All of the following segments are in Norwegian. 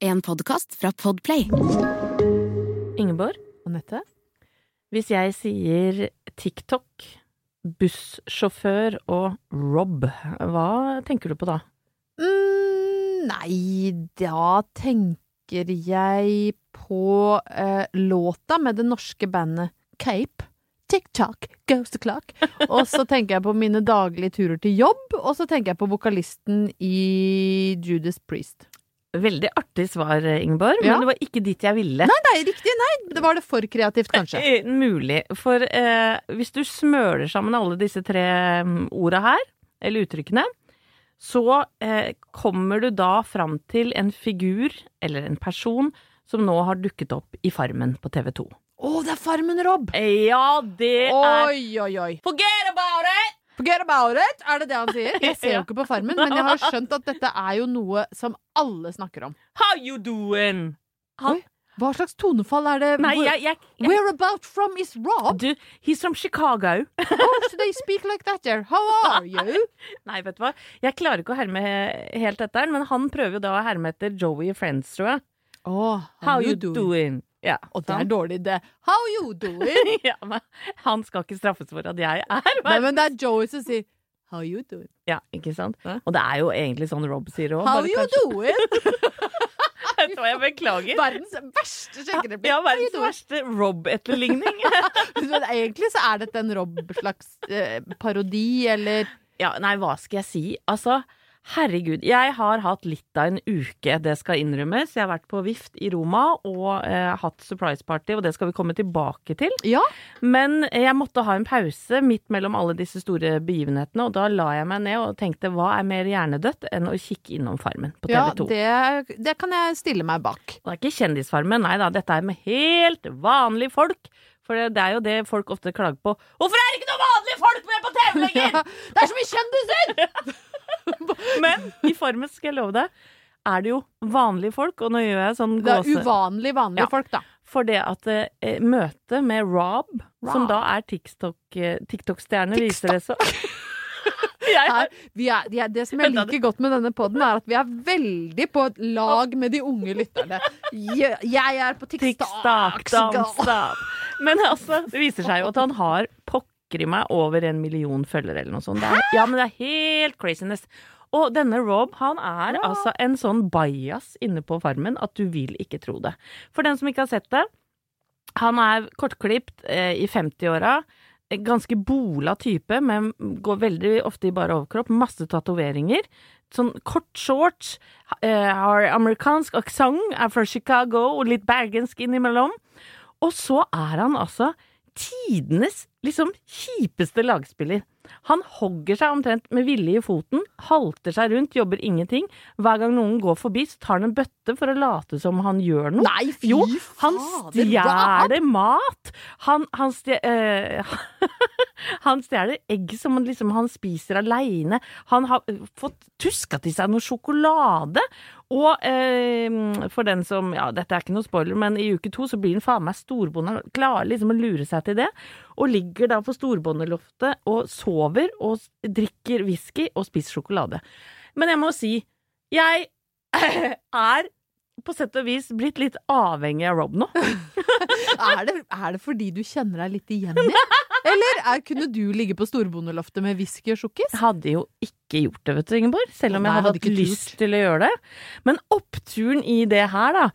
En podkast fra Podplay. Ingeborg, Anette. Hvis jeg sier TikTok, bussjåfør og Rob, hva tenker du på da? Mm, nei, da tenker jeg på eh, låta med det norske bandet Cape. TikTok, goes the clock. Og så tenker jeg på mine daglige turer til jobb, og så tenker jeg på vokalisten i Judas Priest. Veldig artig svar, Ingeborg, Ja. men det var ikke dit jeg ville. Nei, nei, riktig. Nei, det var det for kreativt, kanskje. Eh, Mulig. For eh, hvis du smøler sammen alle disse tre mm, orda her, eller uttrykkene, så eh, kommer du da fram til en figur, eller en person, som nå har dukket opp i Farmen på TV 2. Å, det er Farmen Rob! Ja, det er Oi, oi, oi. Forget about it! Forget about it! Er det det han sier? Jeg ser jo ikke på Farmen, men jeg har skjønt at dette er jo noe som alle snakker om. How you doing? Han, Oi, Hva slags tonefall er det? nei, jeg, jeg, jeg Where about from is Rob? du, He's from Chicago. Oh, so they speak like that there. How are you? Nei, vet du hva. Jeg klarer ikke å herme helt etter men han prøver jo da å herme etter Joey i Friends, tror jeg. Oh, How you doing? Ja, Og det er dårlig, det. How you doing? ja, men han skal ikke straffes for at jeg er Nei, men det er Joey som sier How you doing? Ja, ikke sant? Hæ? Og det er jo egentlig sånn Rob sier òg. How you doing? Vet du hva, jeg beklager. Verdens verste skjenkereplikk. Ja, verdens verste Rob-etterligning. Egentlig så er dette en Rob-slags eh, parodi, eller ja, nei, hva skal jeg si? Altså, herregud. Jeg har hatt litt av en uke, det skal innrømmes. Jeg har vært på Vift i Roma og eh, hatt surprise party, og det skal vi komme tilbake til. Ja. Men jeg måtte ha en pause midt mellom alle disse store begivenhetene, og da la jeg meg ned og tenkte hva er mer hjernedødt enn å kikke innom Farmen på TV 2. det, det kan jeg stille meg bak. Og det er ikke Kjendisfarmen, nei da, dette er med helt vanlige folk. For det, er jo det folk ofte klager på. Hvorfor er det ikke noen vanlige folk med på TV lenger?! Det er så mye kjendiser! Men i Farmen, skal jeg love deg, er det jo vanlige folk, og nå gjør jeg sånn Det er gåse... uvanlig vanlige Ja. folk, da. For det at eh, møtet med Rob, som da er TikTok-stjerne, TikTok-stjerne, viser det så Her, vi er, de er, det som jeg liker godt med denne poden, er at vi er veldig på et lag med de unge lytterne. Jeg, jeg er på TikTok, TikTok. Men altså, det viser seg jo at han har pokker i meg over en million følgere eller noe sånt. Er, ja, men det er helt craziness. Og denne Rob, han er altså en sånn bajas inne på Farmen at du vil ikke tro det. For den som ikke har sett det, han er kortklipt eh, i 50-åra. Ganske bola type, men går veldig ofte i bare overkropp. Masse tatoveringer. Sånn kort shorts. Eh, har amerikansk aksent, er fra Chicago, og litt bergensk innimellom. Og så er han altså tidenes liksom kjipeste lagspiller. Han hogger seg omtrent med vilje i foten, halter seg rundt, jobber ingenting. Hver gang noen går forbi, så tar han en bøtte for å late som han gjør noe. Nei, fy Jo, han stjeler mat! Han, han, stjeler øh, han stjeler egg som han, liksom, han spiser aleine. Han har eh, fått tuska til seg noe sjokolade. Og eh, for den som Ja, dette er ikke noe spoiler, men i uke to så blir han faen meg storbonde. Klarer liksom å lure seg til det. Og ligger da på storbondeloftet og sover og drikker whisky og spiser sjokolade. Men jeg må si, jeg er på sett og vis blitt litt avhengig av Rob nå. Er det, er det fordi du kjenner deg litt igjen i? Eller er, kunne du ligge på storbondeloftet med whisky og sjokkis? Hadde jo ikke gjort det, vet du, Ingeborg. Selv om Nei, jeg hadde hadde hatt lyst gjort. til å gjøre det. Men oppturen i det her, da,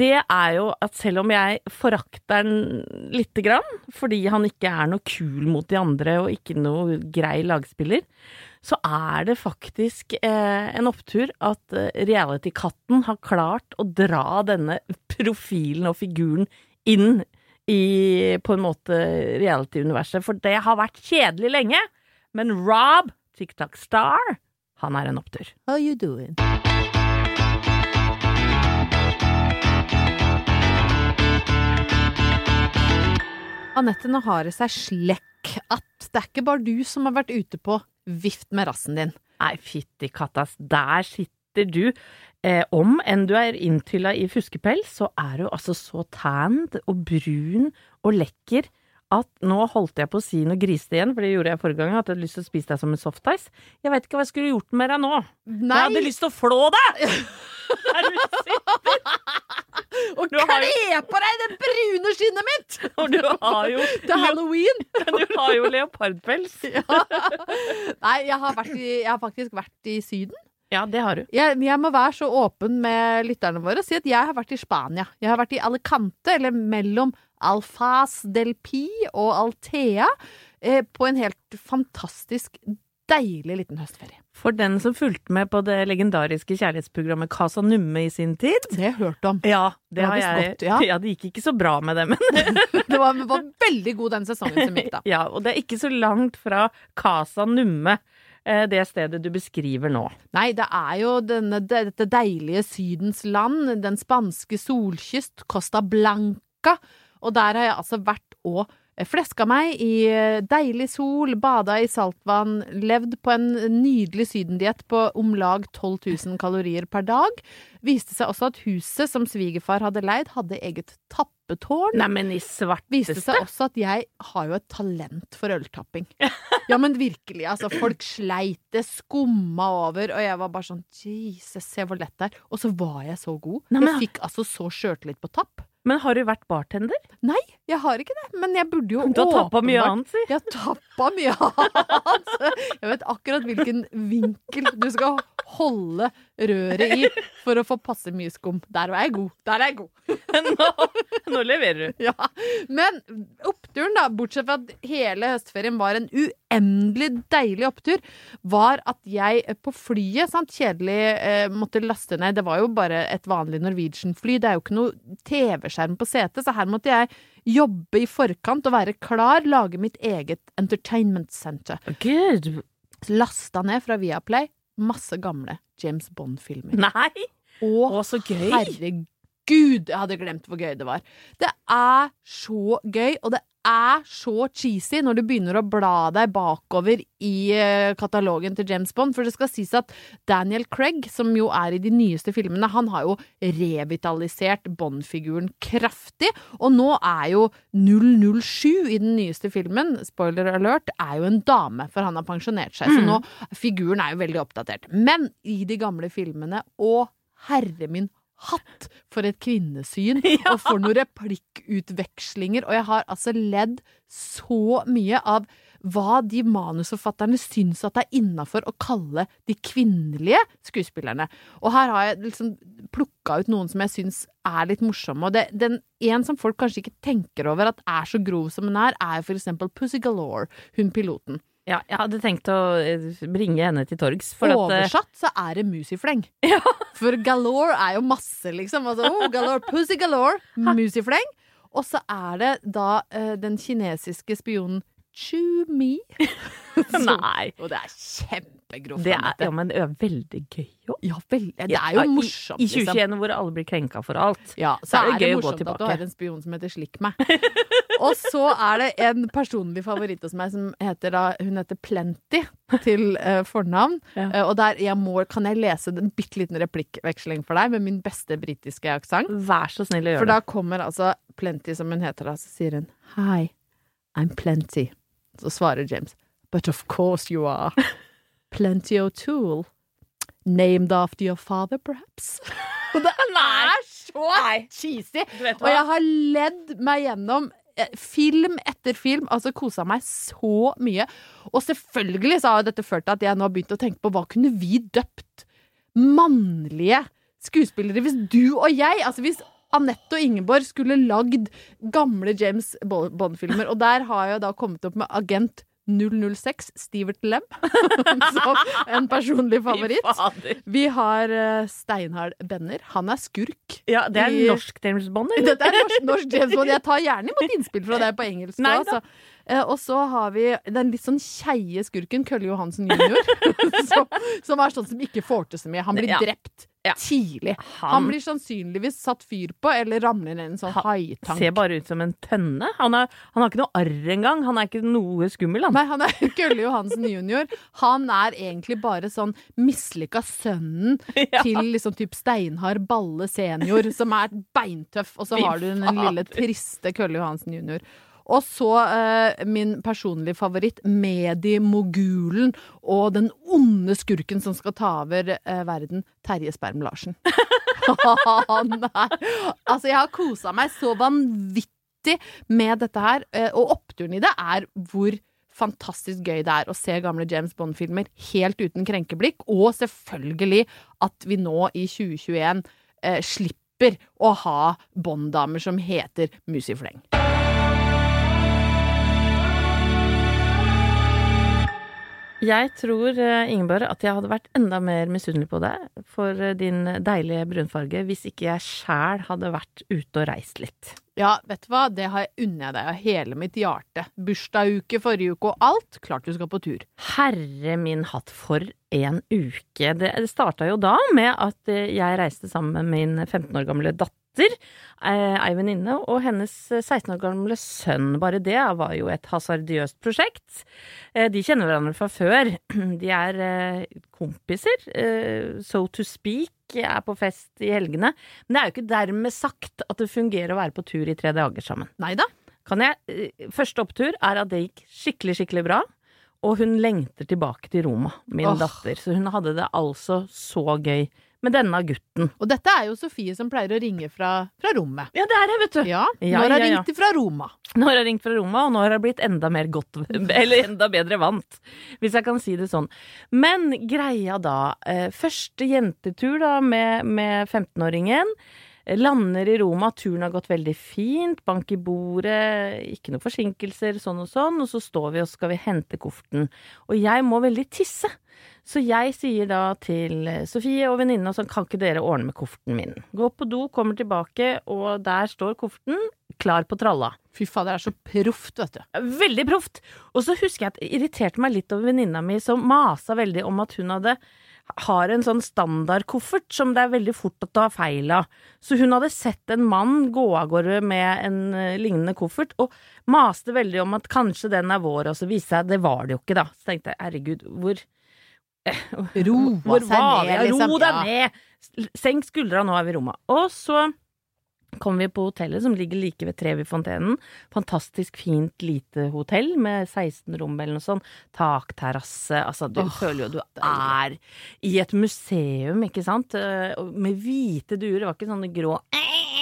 det er jo at selv om jeg forakter den lite grann, fordi han ikke er noe kul mot de andre og ikke noe grei lagspiller, så er det faktisk eh, en opptur at eh, reality-katten har klart å dra denne profilen og figuren inn i på en måte reality-universet, for det har vært kjedelig lenge. Men Rob, TikTok Star, han er en opptur. How you doing? Anette, nå har det seg slekk at det er ikke bare du som har vært ute på vift med rassen din. Nei, fytti kattas, der sitter du. Eh, om enn du er inntylla i fuskepels, så er du altså så tanned og brun og lekker at nå holdt jeg på å si noe grisete igjen, for det gjorde jeg forrige gang, at jeg hadde lyst til å spise deg som en softice. Jeg veit ikke hva jeg skulle gjort med deg nå. Jeg hadde lyst til å flå deg! Der du sitter, Og har kle på deg det brune skinnet mitt! og du har jo, Til halloween! du har jo leopardpels. Nei, jeg har, i, jeg har faktisk vært i Syden. Ja, det har du. Jeg, jeg må være så åpen med lytterne våre og si at jeg har vært i Spania. Jeg har vært i Alicante, eller mellom Alfaz del Pi og Altea, eh, på en helt fantastisk deilig liten høstferie. For den som fulgte med på det legendariske kjærlighetsprogrammet Casa Numme i sin tid, Det har jeg hørt om. Ja, det Det har jeg. Godt, ja. ja, det gikk ikke så bra med det, men Det var, var veldig god den sesongen som gikk, da. Ja, og det er ikke så langt fra Casa Numme, det stedet du beskriver nå. Nei, det er jo denne, dette deilige Sydens land, den spanske solkyst, Costa Blanca. Og der har jeg altså vært og fleska meg i deilig sol, bada i saltvann, levd på en nydelig sydendiett på om lag 12 000 kalorier per dag. Viste seg også at huset som svigerfar hadde leid, hadde eget tappetårn. Neimen, i svarteste! Viste seg også at jeg har jo et talent for øltapping. Ja, men virkelig, altså. Folk sleit det, skumma over, og jeg var bare sånn Jesus, se hvor lett det er. Og så var jeg så god. Nei, men- Jeg fikk altså så sjøltillit på tapp. Men har du vært bartender? Nei, jeg har ikke det, men jeg burde jo Du har tappa mye annet, si. Jeg har tappa mye annet. Jeg vet akkurat hvilken vinkel du skal holde røret i for å få passe mye skum. Der var jeg god. Der er jeg god. Nå, nå leverer du. Ja, Men oppturen, da, bortsett fra at hele høstferien var en uendelig deilig opptur, var at jeg på flyet, sant, kjedelig, eh, måtte laste ned Det var jo bare et vanlig Norwegian-fly, det er jo ikke noe TV-skjerm på setet, så her måtte jeg jobbe i forkant og være klar, lage mitt eget entertainment center. Good. Lasta ned fra Viaplay masse gamle James Bond-filmer. Nei! Å, så gøy. herregud, jeg hadde glemt hvor gøy det var. Det er så gøy, og det er så cheesy når du begynner å bla deg bakover i eh, katalogen til James Bond. For det skal sies at Daniel Craig, som jo er i de nyeste filmene, han har jo revitalisert Bond-figuren kraftig. Og nå er jo 007 i den nyeste filmen, spoiler alert, er jo en dame, for han har pensjonert seg. Så nå, figuren er jo veldig oppdatert. Men i de gamle filmene, å herre min hatt for et kvinnesyn, og for noen replikkutvekslinger. Og jeg har altså ledd så mye av hva de manusforfatterne syns at det er innafor å kalle de kvinnelige skuespillerne. Og her har jeg liksom plukka ut noen som jeg syns er litt morsomme. Og det, den, en som folk kanskje ikke tenker over at er så grov som hun er, er for eksempel Pussy Galore, hun piloten. Ja, jeg hadde tenkt å eh, bringe henne til torgs. For at, eh, Oversatt så er det musifleng. For galore er jo masse, liksom. Altså, oh, galore, pussy galore, musifleng. Og så er det da uh, den kinesiske spionen Chu Mi. Nei. Og det er kjempegrovt. Det er, ja, men det er veldig gøy òg. Ja, det er jo morsomt, I, I 2021 hvor alle blir krenka for alt. Ja, så, Så er er det det, å gå morsomt at du har en spion som heter Slikk meg. Og så er det en personlig favoritt hos meg som heter da Hun heter Plenty til uh, fornavn. Ja. Uh, og der jeg må, kan jeg lese en bitte liten replikkveksling for deg med min beste britiske aksent. Vær så snill å gjøre For da kommer altså Plenty, som hun heter da, så sier hun Hi, I'm Plenty. Så svarer James But of course you are. Plenty O'Toole. Named after your father, perhaps? Og det er så cheesy! Og jeg har ledd meg gjennom eh, film etter film, altså kosa meg så mye. Og selvfølgelig så har dette ført til at jeg nå har begynt å tenke på hva kunne vi døpt mannlige skuespillere hvis du og jeg Altså hvis Anette og Ingeborg skulle lagd gamle James Bond-filmer, og der har jeg da kommet opp med Agent 006, Stivert Lem, som en personlig favoritt. Vi har eh, Steinhard Benner. Han er skurk. Ja, det er I- norsk James Bond, eller? Dette er norsk, norsk James Bond. Jeg tar gjerne imot innspill fra deg på engelsk. Nei også, altså. Eh, Og så har vi den litt sånn keie skurken, Kølle Johansen jr., som, som er sånn som ikke får til så mye. Han blir Ja. drept Ja. tidlig. Han, Han- blir sannsynligvis satt fyr på, eller ramler ned i en sånn haitank. Ser bare ut som en tønne. Han, er, han har ikke noe arr engang. Han er ikke noe skummel, han. Nei, han er Kølle Johansen jr. Han er egentlig bare sånn mislykka sønnen Ja. til liksom typ Steinhard Balle senior, som er beintøff. Og så har du den lille triste Kølle Johansen jr. Og så eh, min personlige favoritt, mediemogulen og den onde skurken som skal ta over eh, verden, Terje Sperm-Larsen. Er Altså, jeg har kosa meg så vanvittig med dette her, eh, og oppturen i det er hvor fantastisk gøy det er å se gamle James Bond-filmer helt uten krenkeblikk, og selvfølgelig at vi nå i 2021 eh, slipper å ha Bond-damer som heter Musifleng. Jeg tror, eh, Ingeborg, at jeg hadde vært enda mer misunnelig på deg for eh, din deilige brunfarge hvis ikke jeg sjæl hadde vært ute og reist litt. Ja, vet du hva, det har jeg unner jeg deg av hele mitt hjerte. Bursdagsuke forrige uke og alt. Klart du skal på tur. Herre min hatt, for en uke. Det, starta jo da med at eh, jeg reiste sammen med min 15 år gamle datter. eh, Ei venninne og hennes 16 år gamle sønn. Bare det var jo et hasardiøst prosjekt. Eh, De kjenner hverandre fra før. De er eh, kompiser, eh, so to speak, er på fest i helgene. Men det er jo ikke dermed sagt at det fungerer å være på tur i tre dager sammen. Nei da. Kan jeg, eh, første opptur er at det gikk skikkelig, skikkelig bra. Og hun lengter tilbake til Roma, min oh. datter. Så hun hadde det altså så gøy med denne gutten. Og dette er jo Sofie som pleier å ringe fra, fra rommet. Ja, det er det, vet du. Ja, Ja, når har ja, ja. ringt fra Roma. Nå har ringt fra Roma, og nå har jeg blitt enda mer godt Eller enda bedre vant, hvis jeg kan si det sånn. Men greia da eh, Første jentetur da med, med 15-åringen. Lander i Roma, turen har gått veldig fint. Bank i bordet, ikke noen forsinkelser, sånn og sånn. Og så står vi og skal vi hente kofferten. Og jeg må veldig tisse. Så jeg sier da til Sofie og venninna sånn, kan ikke dere ordne med kofferten min? Gå på do, kommer tilbake, og der står kofferten klar på tralla. Fy fader, det er så proft, vet du. Veldig proft. Og så husker jeg at det irriterte meg litt over venninna mi som masa veldig om at hun hadde har en sånn standardkoffert som det er veldig fort å ta feil av. Så hun hadde sett en mann gå av gårde med en eh, lignende koffert, og maste veldig om at kanskje den er vår, og så viste seg det var det jo ikke, da. Så tenkte jeg herregud, hvor Roa hvor seg ned, liksom. Ro deg ned! Senk skuldra, nå er vi i Roma. Og så kom vi på hotellet som ligger like ved Trevi-fontenen. Fantastisk fint lite hotell med 16 rom eller noe sånt. Takterrasse. Altså, du oh, føler jo du er i et museum, ikke sant? Eh, Med hvite duer. Det var ikke sånne grå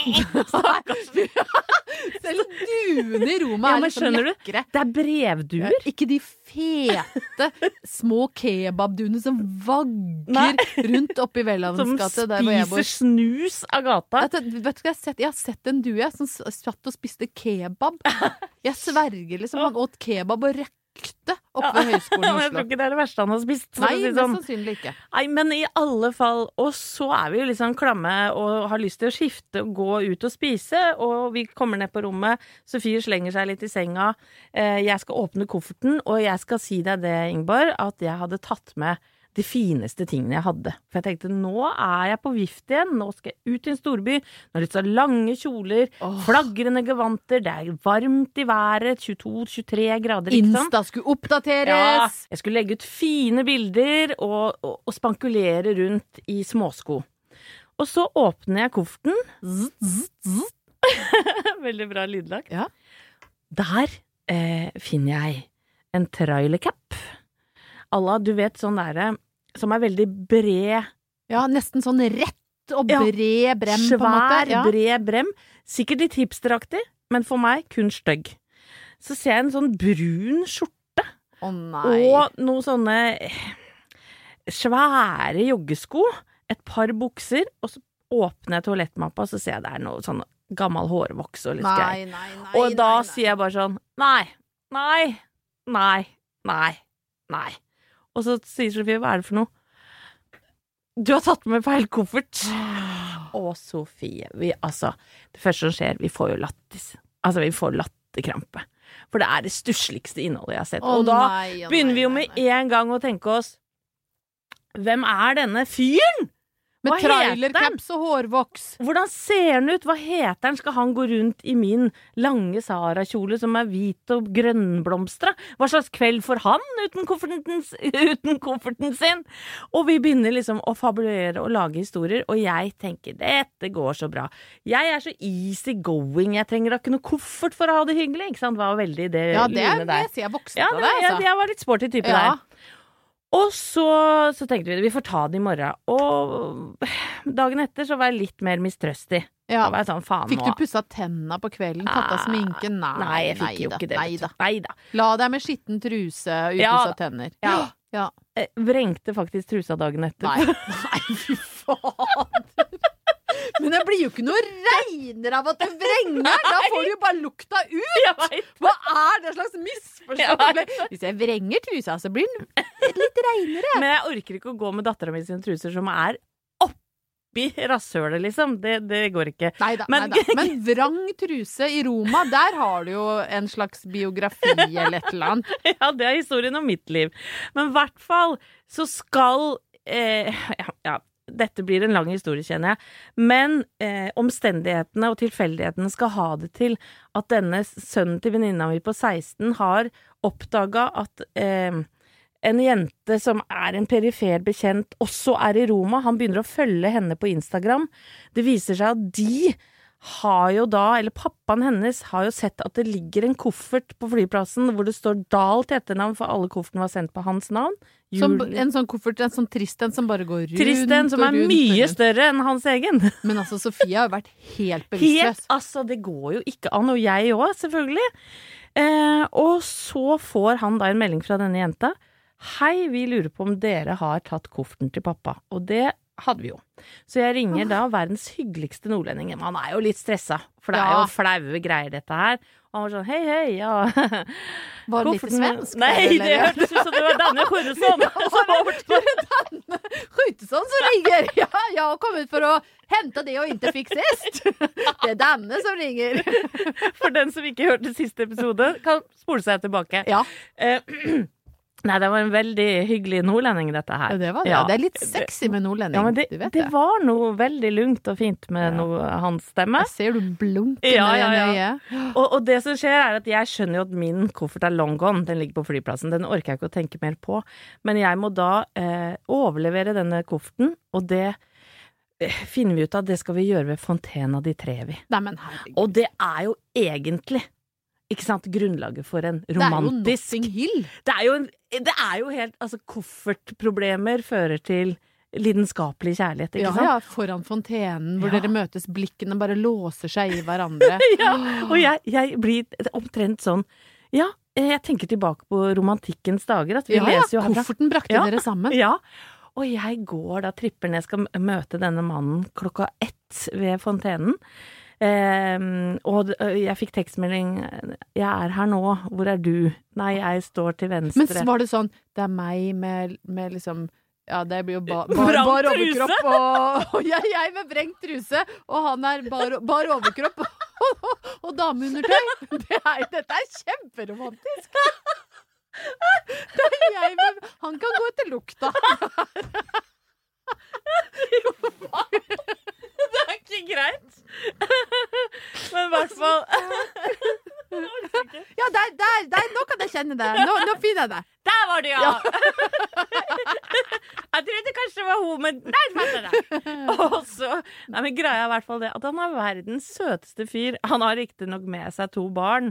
Selv duene i Roma Ja, er liksom du? lekre. Det er brevduer. Ja, ikke de fete, små kebabduene som vagger Nei. rundt oppi Som Welhavens gate, der hvor jeg bor. spiser snus av gata. Vet du, vet du jeg har sett? Jeg har sett en due som satt og spiste kebab. Jeg sverger liksom. Han åt kebab og røkket lukte oppe ved Høgskolen i Jeg tror ikke det er det verste han har spist. Nei, si det mest sånn. sannsynlig ikke. Nei, men i alle fall Og så er vi jo sånn klamme og har lyst til å skifte og gå ut og spise. Og vi kommer ned på rommet. Sofie slenger seg litt i senga. Eh, Jeg skal åpne kofferten, og jeg skal si deg det, Ingeborg, at jeg hadde tatt med de fineste tingene jeg hadde. For jeg tenkte nå er jeg på vift igjen. Nå skal jeg ut i en storby. Nå er det så lange kjoler, flagrende gevanter, det er varmt i været, 22-23 grader, Liksom. Insta skulle oppdateres! Ja, jeg skulle legge ut fine bilder og, og, og spankulere rundt i småsko. Og så åpner jeg kofferten. Veldig bra lydlag. Ja. Der eh, finner jeg en trailercap. Alla, du vet sånn derre som er veldig bred, Ja, nesten sånn rett og Ja. bred brem, på en måte. svær, Ja. bred brem. Sikkert litt hipsteraktig, men for meg kun stygg. Så ser jeg en sånn brun skjorte Å nei. og noen sånne svære joggesko, et par bukser, og så åpner jeg toalettmappa, og så ser jeg det er noe sånn gammel hårvoks og litt greier. Og da nei, nei. sier jeg bare sånn nei, nei, nei, nei, nei. Og så sier Sofie hva er det for noe? Du har tatt med feil koffert. Å, Sofie. Vi, altså, det første som skjer, vi får jo lattis. Altså, vi får latterkrampe. For det er det stussligste innholdet jeg har sett. Å og da nei, å begynner vi jo med en gang å tenke oss Hvem er denne fyren? Med trailercaps og hårvoks. Hvordan ser han ut? Hva heter han? Skal han gå rundt i min lange Sara-kjole som er hvit og grønnblomstra? Hva slags kveld får han uten kofferten, uten kofferten sin? Og vi begynner liksom å fabulere og lage historier, og jeg tenker dette går så bra. Jeg er så easy going, jeg trenger da ikke noe koffert for å ha det hyggelig, ikke sant? Det var veldig det Ja, det er der. det sier jeg voksen Ja, av det, deg, jeg, altså. jeg var litt sporty type Ja. der. Og så, så tenkte vi vi får ta det i morgen. Og dagen etter så var jeg litt mer mistrøstig. Ja. Da var jeg sånn, faen Fikk du pussa tenna på kvelden? Tatt av sminken? Nei, Nei, jeg fikk jo da, ikke det. Nei da. Nei da. La deg med skitten truse og Ja upussa da. tenner. Ja. ja. Jeg vrengte faktisk trusa dagen etter. Nei, nei, fy fader. Men det blir jo ikke noe reinere av at det vrenger! Da får du jo bare lukta ut! Hva er det slags opplegg? Hvis jeg vrenger trusa, så blir den litt reinere. Men jeg orker ikke å gå med dattera mi sine truser som er oppi rasshølet, liksom. Det, det går ikke. Nei da, Men-. Men vrang truse i Roma, der har du jo en slags biografi eller et eller annet. Ja, det er historien om mitt liv. Men i hvert fall så skal eh, ja, ja, dette blir en lang historie, kjenner jeg. Men eh, omstendighetene og tilfeldighetene skal ha det til at denne sønnen til venninna mi på 16 har oppdaga at eh, en jente som er en perifer bekjent, også er i Roma. Han begynner å følge henne på Instagram. Det viser seg at de har jo da, eller pappaen hennes har jo sett at det ligger en koffert på flyplassen hvor det står Dahl til etternavn, for alle koffertene var sendt på hans navn. Som, en sånn koffert, en sånn trist en som bare går rundt Trist en som er rundt mye rundt. større enn hans egen. Men altså, Sofie har vært helt Helt, altså, det går jo ikke an, og jeg òg, selvfølgelig. Eh, og så får han da en melding fra denne jenta. Hei, vi lurer på om dere har tatt kofferten til pappa. Og det hadde vi jo. Så jeg ringer da verdens hyggeligste nordlending. Han er jo litt stressa, for det er jo flaue greier, dette her. Og han var sånn hei, hei, ja. Var det litt svensk? Nei, det hørtes ut som det var Danne Korresson. Skjutesson som ringer! Ja, jeg har kommet for å hente det og ikke fikk sist. Det er Danne som ringer. For den som ikke hørte siste episode, kan spole seg tilbake. Ja, Eh, Nei, det var en veldig hyggelig nordlending, dette her. Ja, det var det. Ja. Det er litt sexy med nordlending. Ja, men det, du vet det det. var noe veldig lungt og fint med noe, hans stemme. Jeg ser du blunker Ja, med ja, ja. øyet. Og, og det som skjer, er at jeg skjønner jo at min koffert er long gone. Den ligger på flyplassen. Den orker jeg ikke å tenke mer på. Men jeg må da eh, overlevere denne kofferten, og det eh, finner vi ut av det skal vi gjøre ved Fontena di Trevi. Nei, men herregud. Og det er jo egentlig ikke sant, grunnlaget for en romantisk det er jo Notting Hill. Det er jo, en, det er jo helt Altså, koffertproblemer fører til lidenskapelig kjærlighet, ikke Ja, sant? ja, foran fontenen hvor Ja. dere møtes, blikkene bare låser seg i hverandre. Ja, og jeg, jeg blir omtrent sånn Ja, jeg tenker tilbake på romantikkens dager. At vi ja, leser jo herfra. kofferten brakte Ja. dere sammen. Ja. Og jeg går da, tripper ned, skal møte denne mannen klokka ett ved fontenen. Ehm, og jeg fikk tekstmelding 'Jeg er her nå. Hvor er du?' Nei, jeg står til venstre. Men var det sånn Det er meg med, med liksom ja, det blir jo ba, bar, overkropp og, og jeg, jeg med vrengt truse, og han er bar, bar overkropp og, og dameundertøy. Det er, dette er kjemperomantisk! Det er jeg med Han kan gå etter lukta. Jo, ikke greit. Men i hvert fall Ja, der, der, der, nå kan jeg kjenne det. Nå, nå finner jeg det. Der var det, ja! jeg trodde kanskje det var hun, men der fant jeg det! Og så Nei, men greia er i hvert fall det at han er verdens søteste fyr. Han har riktignok med seg to barn.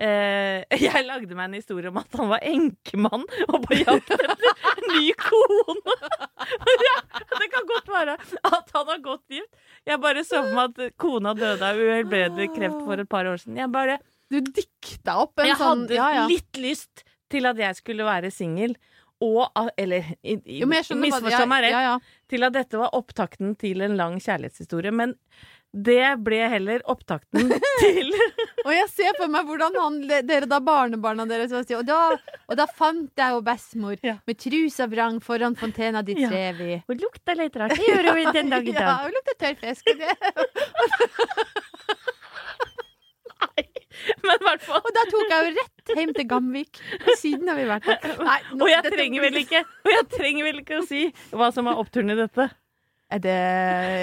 Eh, jeg lagde meg en historie om at han var enkemann og på jakt etter ny kone. ja, det kan godt være at han har gått gift. Jeg bare så for meg at kona døde av uhelbredelig kreft for et par år siden. Jeg bare Du dikta opp en jeg sånn hadde ja, ja. litt lyst til at jeg skulle være singel. Og Eller jeg misforstå meg rett. Til at dette var opptakten til en lang kjærlighetshistorie. Men det ble heller opptakten til Og jeg ser for meg hvordan han, dere da barnebarna deres og, da, og da fant jeg jo bestemor Ja. med trusa vrang foran fontena de Ja. trev. Hun lukta litt rart. Det gjør hun den dag i Ja, dag. hun lukta tørrfisk. og det- Men i hvert fall Og da tok jeg jo rett hjem til Gamvik. Siden har vi vært der. Nei, nå- Og jeg dette trenger vel ikke Og jeg trenger vel ikke å si hva som er oppturen i dette. Er det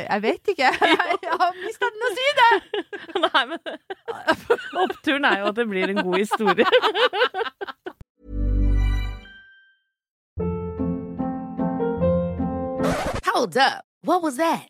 Jeg vet ikke. Jeg har mista den å si det! Nei, men Oppturen er jo at det blir en god historie. Hold up. What was that?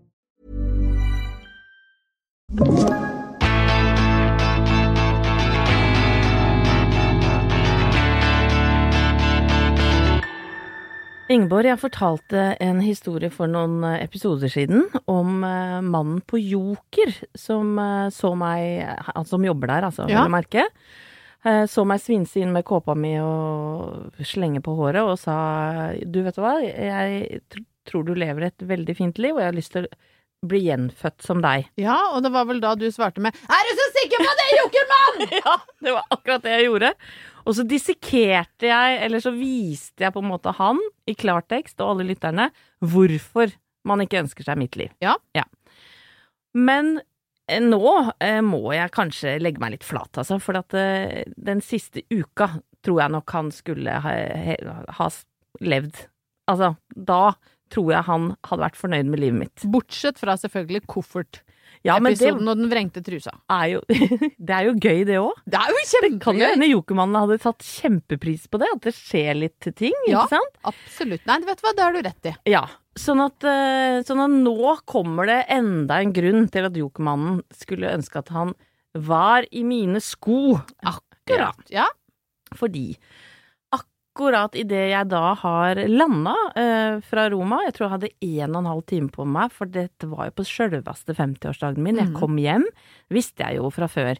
Ingeborg, jeg fortalte en historie for noen eh, episoder siden om eh, mannen på Joker som eh, så meg Han som jobber der, altså, Ja. vil jeg merke. Så meg svinse inn med kåpa mi og slenge på håret og sa Du, vet du hva, jeg tror du lever et veldig fint liv, og jeg har lyst til å bli gjenfødt som deg. Ja, og det var vel da du svarte med Er du så sikker på det, Jokermann?! Ja, det var akkurat det jeg gjorde. Og så dissekerte jeg, eller så viste jeg på en måte han, i klartekst, og alle lytterne, hvorfor man ikke ønsker seg mitt liv. Ja. Men eh, nå eh, må jeg kanskje legge meg litt flat, altså, for at eh, den siste uka tror jeg nok han skulle ha, ha levd. Altså, da tror jeg han hadde vært fornøyd med livet mitt. Bortsett fra selvfølgelig koffertepisoden Ja, men det og den vrengte trusa. er jo, det er jo gøy, det òg. Det er jo kjempegøy! Det Kan jo hende Jokermannen hadde tatt kjempepris på det, at det skjer litt ting, Ja. ikke sant? Absolutt. Nei, vet du hva, det har du rett i. Ja. Sånn at, eh, sånn at nå kommer det enda en grunn til at Jokermannen skulle ønske at han var i mine sko. Akkurat. Ja. Fordi akkurat idet jeg da har landa eh, fra Roma, jeg tror jeg hadde en og en halv time på meg, for dette var jo på sjølveste 50-årsdagen min, jeg Mhm. kom hjem, visste jeg jo fra før.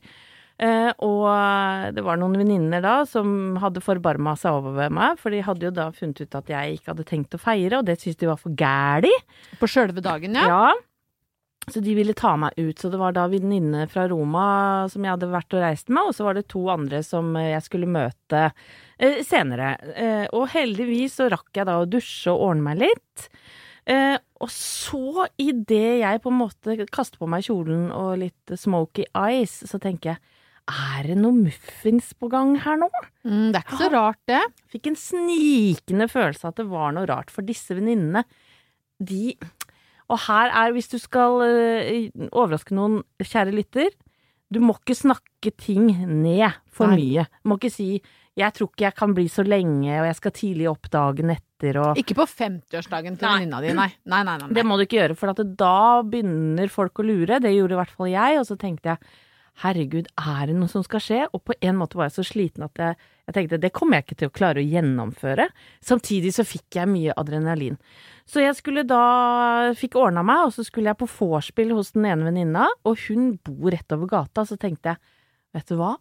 Eh, og det var noen venninner da som hadde forbarma seg over meg, for de hadde jo da funnet ut at jeg ikke hadde tenkt å feire, og det syntes de var for gæli. På sjølve dagen, ja. Ja. Så de ville ta meg ut. Så det var da venninne fra Roma som jeg hadde vært og reist med, og så var det to andre som eh, jeg skulle møte eh, senere. Eh, og heldigvis så rakk jeg da å dusje og ordne meg litt. Eh, og så, idet jeg på en måte kaster på meg kjolen og litt smoky eyes, så tenker jeg er det noe muffins på gang her nå? Mm, det er ikke så rart, det. Fikk en snikende følelse at det var noe rart, for disse venninnene, de Og her er, hvis du skal eh, overraske noen, kjære lytter, du må ikke snakke ting ned for Nei. mye. Du må ikke si 'jeg tror ikke jeg kan bli så lenge', og 'jeg skal tidlig opp dagen etter', og Ikke på 50-årsdagen til venninna di, nei. Nei, nei, nei. nei. Det må du ikke gjøre, for at da begynner folk å lure. Det gjorde i hvert fall jeg, og så tenkte jeg herregud, er det noe som skal skje? Og på en måte var jeg så sliten at jeg, jeg tenkte det kommer jeg ikke til å klare å gjennomføre. Samtidig så fikk jeg mye adrenalin. Så jeg skulle da Fikk ordna meg, og så skulle jeg på vorspiel hos den ene venninna, og hun bor rett over gata. Så tenkte jeg, vet du hva?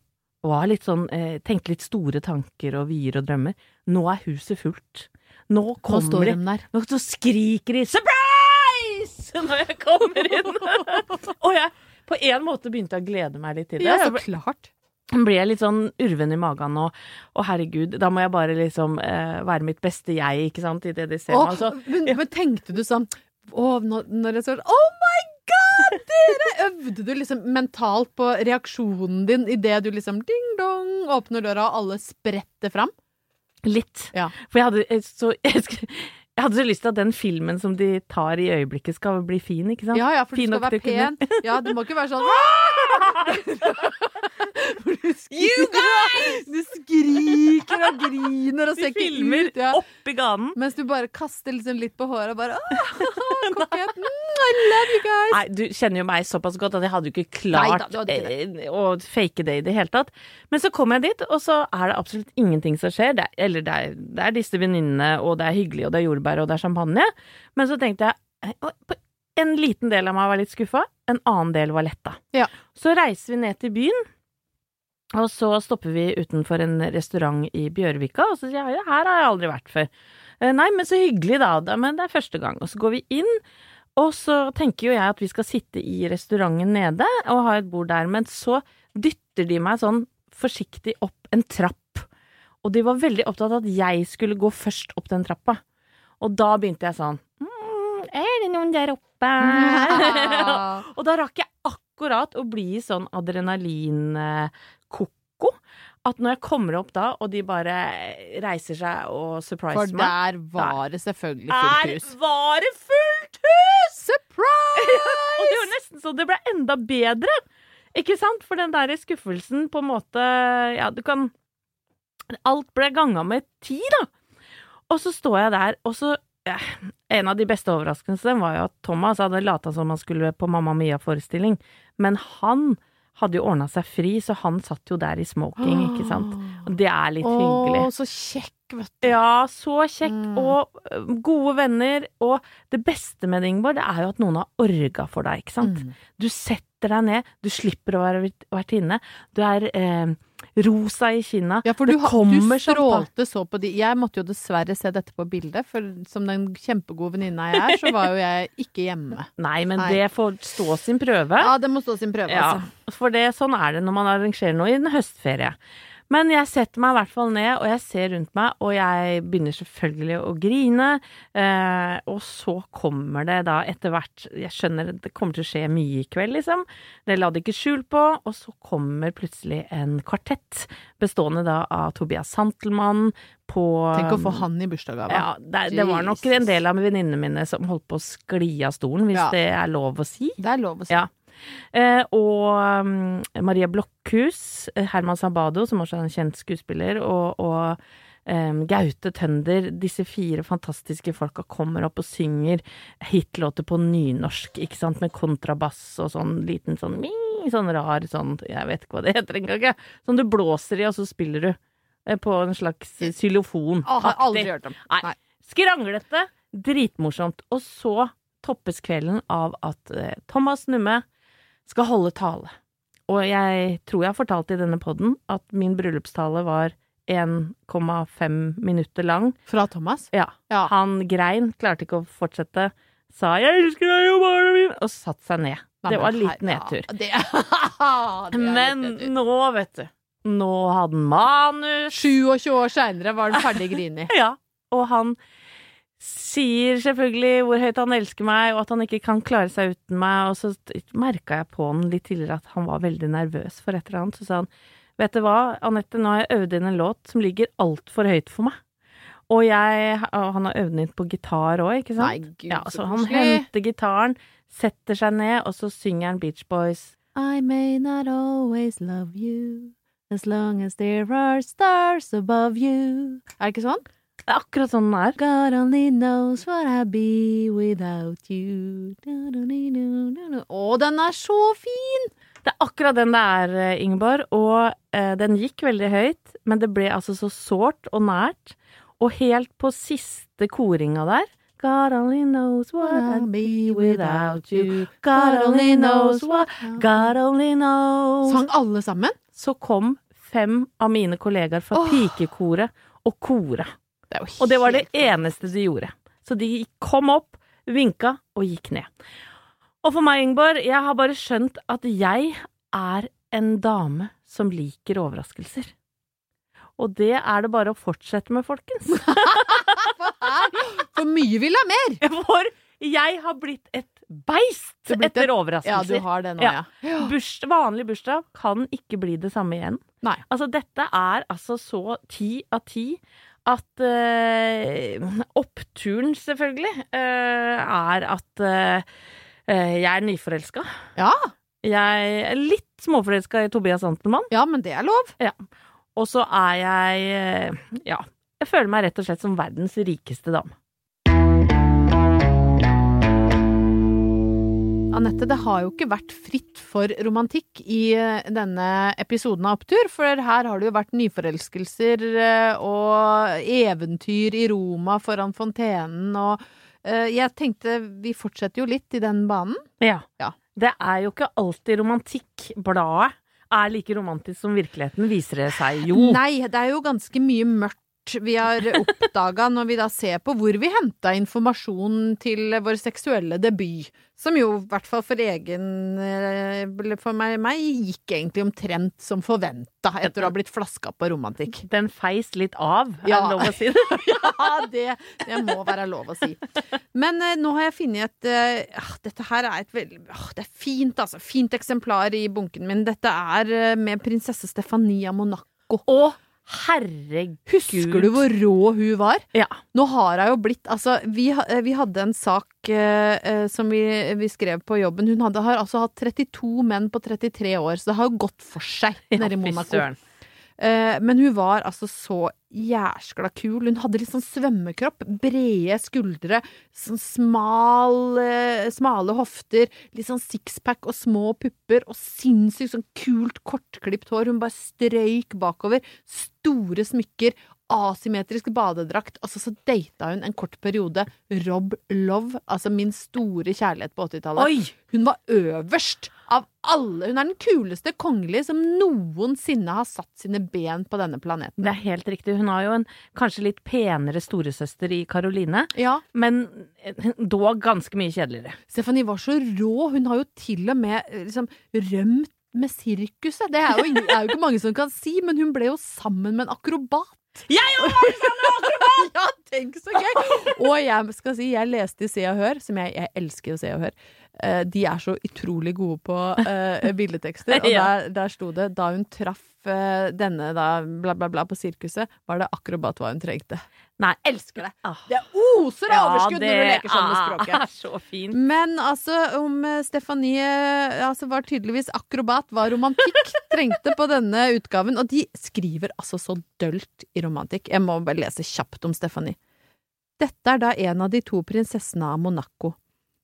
Var litt sånn, eh, tenkte litt store tanker og vyer og drømmer. Nå er huset fullt. Nå kommer de der. nå skriker de 'surprise!' når jeg kommer inn. og jeg på en måte begynte jeg å glede meg litt til det. Ja, så klart. blir jeg litt sånn urven i magen og, å herregud, da må jeg bare liksom eh, være mitt beste jeg, ikke sant, i det de ser Åh, meg. Altså, men, men tenkte du sånn Å, når, når jeg så Oh my god, dere! Øvde du liksom mentalt på reaksjonen din idet du liksom ding-dong åpner døra, og alle spretter fram? litt. Ja. For jeg hadde eh, så jeg, jeg hadde så lyst til at den filmen som de tar i øyeblikket, skal bli fin, ikke sant? Ja, ja, for du skal være pen. kunne-. Ja, du må ikke være sånn You guys! du skriker og griner og ser ikke ut. Ja. oppi ganen. Mens du bare kaster liksom litt på håret og bare Åh, kokett. Mm, I love you guys. Nei, du kjenner jo meg såpass godt at jeg hadde jo ikke klart du hadde ikke eh, å fake det i det hele tatt. Men så kom jeg dit, og så er det absolutt ingenting som skjer. Det er, eller det er, det er disse venninnene, og det er hyggelig, og det er jordbær, og det er champagne. Men så tenkte jeg på- En liten del av meg var litt skuffa, en annen del var letta. Ja. Så reiser vi ned til byen. Og så stopper vi utenfor en restaurant i Bjørvika, og så sier jeg ja, her har jeg aldri vært før. «Eh, Nei, men så hyggelig da, da, men det er første gang. Og så går vi inn, og så tenker jo jeg at vi skal sitte i restauranten nede og ha et bord der, men så dytter de meg sånn forsiktig opp en trapp. Og de var veldig opptatt av at jeg skulle gå først opp den trappa. Og da begynte jeg sånn mm, Er det noen der oppe? og da rakk jeg akkurat å bli sånn adrenalin-koko. At når jeg kommer opp da, og de bare reiser seg og surpriser For der var det selvfølgelig fullt hus. Der var det fullt hus! Surprise! og det var nesten så det ble enda bedre. Ikke sant? For den der skuffelsen på en måte Ja, du kan Alt ble ganga med ti, da. Og så står jeg der, og så En av de beste overraskelsene var jo at Thomas hadde lata som han skulle på Mamma Mia-forestilling, men han hadde jo ordna seg fri, så han satt jo der i smoking, ikke sant. Og det er litt hyggelig. Å, så kjekk, vet du. Ja, så kjekk, Mm. og gode venner. Og det beste med det, Ingeborg, det er jo at noen har orga for deg, ikke sant. Mm. Du setter deg ned, du slipper å være vert- vertinne. Du er eh, rosa i kinna. Ja, for du, du strålte så på de Jeg måtte jo dessverre se dette på bildet, for som den kjempegode venninna jeg er, så var jo jeg ikke hjemme. Nei, men Nei. det får stå sin prøve. Ja, det må stå sin prøve, Ja, altså. for det, sånn er det når man arrangerer noe i en høstferie. Men jeg setter meg i hvert fall ned, og jeg ser rundt meg, og jeg begynner selvfølgelig å grine. Eh, og så kommer det da etter hvert Jeg skjønner det kommer til å skje mye i kveld, liksom. Det la de ikke skjul på. Og så kommer plutselig en kvartett, bestående da av Tobias Santelmann på Tenk å få han i bursdagsgave. ja, det, det var nok en del av venninnene mine som holdt på å skli av stolen, hvis Ja. det er lov å si. Det er lov å si. Ja. Eh, og um, Maria Blokhus, eh, Herman Sabado, som også er en kjent skuespiller, og, og Um, Gaute Tønder. Disse fire fantastiske folka kommer opp og synger hitlåter på nynorsk, ikke sant, med kontrabass og sånn liten sånn ming, sånn rar sånn, jeg vet ikke hva det heter engang, jeg. Sånn du blåser i, og så spiller du på en slags xylofon. Oh, har aldri hørt om. Nei. Nei. Skranglete, dritmorsomt. Og så toppes kvelden av at eh, Thomas Numme skal holde tale. og jeg tror jeg har fortalt i denne podden at min bryllupstale var 1,5 minutter lang. Fra Thomas? Ja. Ja. Han grein, klarte ikke å fortsette. Sa 'jeg elsker deg jo, barna mine', og satte seg ned. Nei, Det var litt nedtur. Ja, det, det Men nedtur. nå, vet du. Nå hadde han manus. 27 år seinere var han ferdig grini. Ja, og han sier selvfølgelig hvor høyt han elsker meg, og at han ikke kan klare seg uten meg, og så merka jeg på han litt tidligere at han var veldig nervøs for et eller annet. Så sa han, vet du hva, Anette, nå har jeg øvd inn en låt som ligger altfor høyt for meg. Og jeg, han har øvd inn på gitar òg, ikke sant? Nei, gud, ja, så han henter gitaren, setter seg ned, og så synger han Beach Boys. I may not always love you as long as there are stars above you. Er det ikke sånn? Det er akkurat sånn den er. God only knows what I'd be without you. Å, den er så fin! Det er akkurat den det er, eh, Ingeborg, og eh, den gikk veldig høyt, men det ble altså så sårt og nært, og helt på siste koringa der God only knows what I'd be without you. God only knows what God only knows. Sang alle sammen? Så kom fem av mine kollegaer fra oh. pikekoret og kora. Det Og det var det eneste de gjorde. Så de kom opp, vinka og gikk ned. Og for meg, Ingeborg, jeg har bare skjønt at jeg er en dame som liker overraskelser. Og det er det bare å fortsette med, folkens. For mye vil ha mer! For jeg har blitt et beist blitt etter et- overraskelser. Ja, du har det nå, ja. Ja. Burs, vanlig bursdag kan ikke bli det samme igjen. Nei. Altså, dette er altså så ti av ti at eh, Oppturen, selvfølgelig, eh, er at eh, jeg er nyforelska. Ja. Jeg er litt småforelska i Tobias Antelmann. ja, men det er lov. Og så er jeg Ja. Jeg føler meg rett og slett som verdens rikeste dame. Anette, det har jo ikke vært fritt for romantikk i eh, denne episoden av Opptur, for her har det jo vært nyforelskelser eh, og eventyr i Roma foran fontenen og eh, Jeg tenkte vi fortsetter jo litt i den banen. Ja. Ja. Det er jo ikke alltid romantikk. Bladet er like romantisk som virkeligheten, viser det seg jo. Nei, det er jo ganske mye mørkt vi har oppdaga når vi da ser på hvor vi henta informasjon til vår seksuelle debut. Som jo, i hvert fall for egen eh, For meg, meg gikk egentlig omtrent som forventa etter å ha blitt flaska på romantikk. Den feis litt av, er Ja. det lov å si det? Ja, det, det må være lov å si. Men eh, nå har jeg funnet et eh, ah, Dette her er et veldig ah, Det er fint, altså. Fint eksemplar i bunken min. Dette er eh, med prinsesse Stefania Monaco. Å, herregud. Husker du hvor rå hun var? Ja. Nå har hun jo blitt Altså, vi, eh, vi hadde en sak eh, eh, som vi, vi skrev på jobben. Hun hadde, har altså hatt 32 menn på 33 år, så det har jo gått for seg nede i Monaco. søren. Eh, men hun var altså så jæskla kul. Hun hadde litt sånn svømmekropp. Brede skuldre, sånn smal, eh, smale hofter, litt sånn sixpack og små pupper, og sinnssykt sånn kult, kortklipt hår. Hun bare strøyk bakover. Store smykker. Asymmetrisk badedrakt. Altså, så data hun en kort periode Rob Love, altså min store kjærlighet på 80-tallet. Oi! Hun var øverst av alle. Hun er den kuleste kongelige som noensinne har satt sine ben på denne planeten. Det er helt riktig. Hun har jo en kanskje litt penere storesøster i Karoline, Ja, men dog ganske mye kjedeligere. Stephanie var så rå. Hun har jo til og med eh, liksom rømt med sirkuset. Det er jo, ingen- er jo ikke mange som kan si, men hun ble jo sammen med en akrobat. Jeg òg! ja, tenk så gøy! Og jeg skal si, jeg leste i Se og Hør, som jeg, jeg elsker å Se og Hør. Eh, de er så utrolig gode på eh, bildetekster. Og Ja. der, der sto det da hun traff eh, denne da, bla, bla, bla på sirkuset, var det akrobat hva hun trengte. Nei, elsker det. Ah. Det oser av overskudd når du leker sånn med språket. Ah, så fint. Men altså, om eh, Stefanie altså, var tydeligvis akrobat, hva romantikk trengte på denne utgaven. Og de skriver altså så dølt i romantikk. Jeg må bare lese kjapt om Stefanie. Dette er da en av de to prinsessene av Monaco.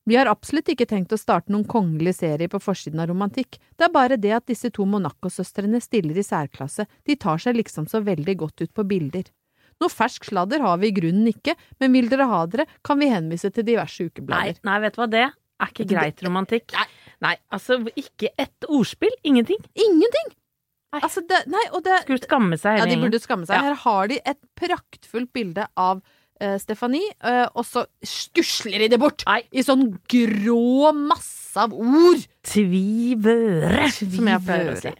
Vi har absolutt ikke tenkt å starte noen kongelig serie på forsiden av romantikk, det er bare det at disse to Monaco-søstrene stiller i særklasse, de tar seg liksom så veldig godt ut på bilder. Noe fersk sladder har vi i grunnen ikke, men vil dere ha dere, kan vi henvise til diverse ukeblader. nei, vet du hva det er ikke greit romantikk. Nei, altså ikke ett ordspill. Ingenting. Ingenting! Nei. Altså, det, nei, og det Skulle skamme seg Ja, de burde skamme seg. Ja. Her har de et praktfullt bilde av uh, Stefanie, og så skusler de det bort Nei. i sånn grå masse av ord. Tvivøre, som jeg pleier å si.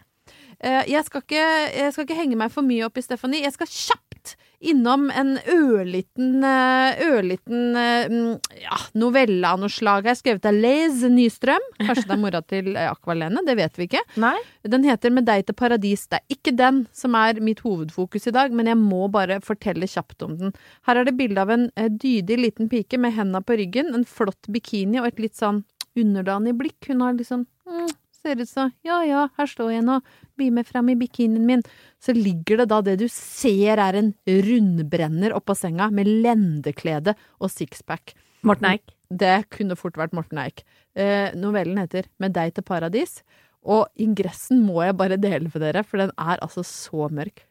Eh, jeg, skal ikke, jeg skal ikke henge meg for mye opp i Stephanie. Jeg skal kjapt innom en ørliten, eh, ørliten eh, mm, ja, novelle av noe slag her, skrevet av Les Nystrøm. Kanskje det er mora til Akvalene, det vet vi ikke. Nei? Den heter Med deg til paradis. Det er ikke den som er mitt hovedfokus i dag, men jeg må bare fortelle kjapt om den. Her er det bilde av en dydig liten pike med henda på ryggen, en flott bikini og et litt sånn underdanig blikk. Hun har liksom mm, Ser ut som ja ja, her står jeg nå, bli med fram i bikinien min. Så ligger det da det du ser er en rundbrenner oppå senga med lendeklede og sixpack. Morten Eik. Det kunne fort vært Morten Eik. Eh, novellen heter Med deg til paradis, og ingressen må jeg bare dele for dere, for den er altså så mørk.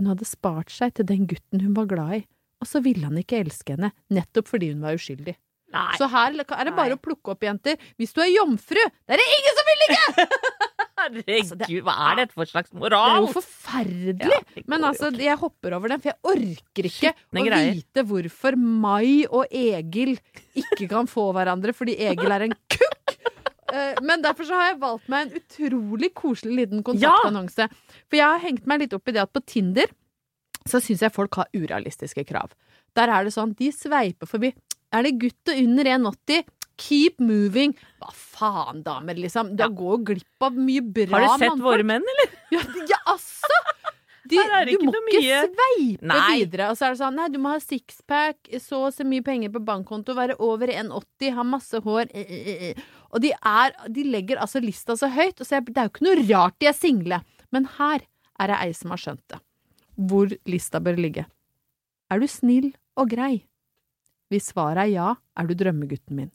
Hun hadde spart seg til den gutten hun var glad i, og så ville han ikke elske henne, nettopp fordi hun var uskyldig. Nei. Så her er det bare Nei. å plukke opp, jenter. Hvis du er jomfru, det er det ingen som vil ligge! Herregud, hva er dette for slags moral? Det er jo forferdelig. Ja, Men altså, jeg hopper over den, for jeg orker ikke Skittende å greier. vite hvorfor Mai og Egil ikke kan få hverandre fordi Egil er en kukk. Eh, Men derfor så har jeg valgt meg en utrolig koselig liten kontaktannonse. For jeg har hengt meg litt opp i det at på Tinder så syns jeg folk har urealistiske krav. Der er det sånn, de sveiper forbi. Er det gutt under 1,80? Keep moving. Hva faen, damer, liksom. Da går jo glipp av mye bra Har du sett mannfolk. våre menn, eller? Ja, ja altså! De, du må ikke mye. sveipe Nei. videre. Og så er det sånn, nei, du må ha sixpack, så og så mye penger på bankkonto, være over 1,80, ha masse hår eh, eh, eh. Og de er De legger altså lista så høyt, og så er, det er jo ikke noe rart de er single. Men her er det ei som har skjønt det. Hvor lista bør ligge. Er du snill og grei? Hvis svaret er ja, er du drømmegutten min.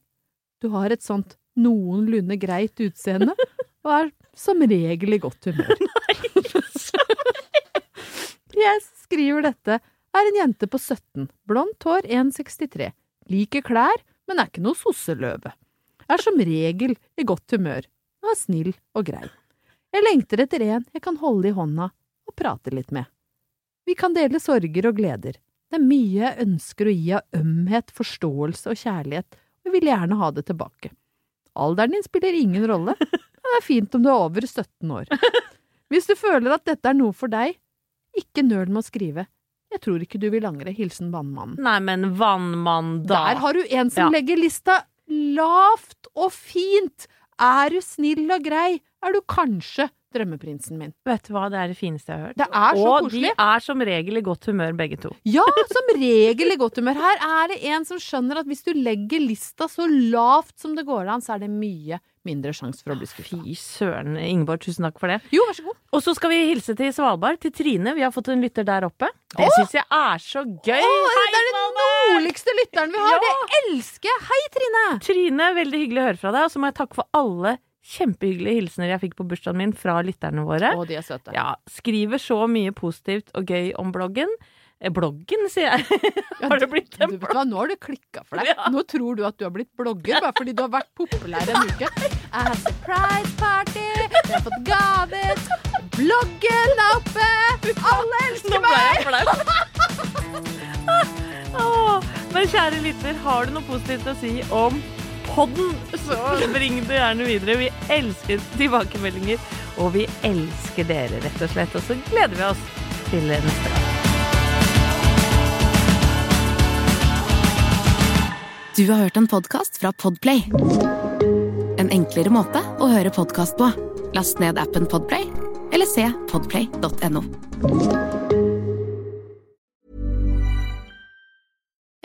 Du har et sånt noenlunde greit utseende, og er som regel i godt humør. Jeg skriver dette, er en jente på 17, blondt hår 1,63, liker klær, men er ikke noe sosseløve. Er som regel i godt humør, og er snill og grei. Jeg lengter etter en jeg kan holde i hånda og prate litt med. Vi kan dele sorger og gleder. Det er mye jeg ønsker å gi av ømhet, forståelse og kjærlighet, og jeg vil gjerne ha det tilbake. Alderen din spiller ingen rolle, men det er fint om du er over 17 år. Hvis du føler at dette er noe for deg, ikke nøl med å skrive. Jeg tror ikke du vil angre. Hilsen Vannmannen. Nei, men vannmann, da. Der har du en som Ja. legger lista lavt og fint. Er du snill og grei, er du kanskje drømmeprinsen min. Vet du hva, det er det fineste jeg har hørt. Det er så Og koselig. de er som regel i godt humør, begge to. Ja, som regel i godt humør. Her er det en som skjønner at hvis du legger lista så lavt som det går an, så er det mye mindre sjanse for å bli skuffa. Fy søren, Ingeborg, tusen takk for det. Jo, vær så god. Og så skal vi hilse til Svalbard, til Trine. Vi har fått en lytter der oppe. Det syns jeg er så gøy! Åh, Hei, det er den nordligste lytteren vi har! Ja! Det elsker jeg! Hei, Trine! Trine, veldig hyggelig å høre fra deg. Og så må jeg takke for alle kjempehyggelige hilsener jeg fikk på bursdagen min fra lytterne våre. Å, de er søte. Ja, skriver så mye positivt og gøy om bloggen. Eh, Bloggen, sier jeg. Har det blitt en du hva, Nå har det klikka for deg. Ja. Nå tror du at du har blitt blogger bare fordi du har vært populær en uke. I have surprise party, jeg har fått gaver, bloggen er oppe, alle Nå elsker ble meg! jeg flau. Men kjære lytter, har du noe positivt å si om podden, så bring det gjerne videre. Vi elsker tilbakemeldinger, og vi elsker dere, rett og slett. Og så gleder vi oss til neste gang. Du har hørt en podcast fra Podplay. En enklere måte å høre podcast på. Last ned appen Podplay, eller se podplay.no.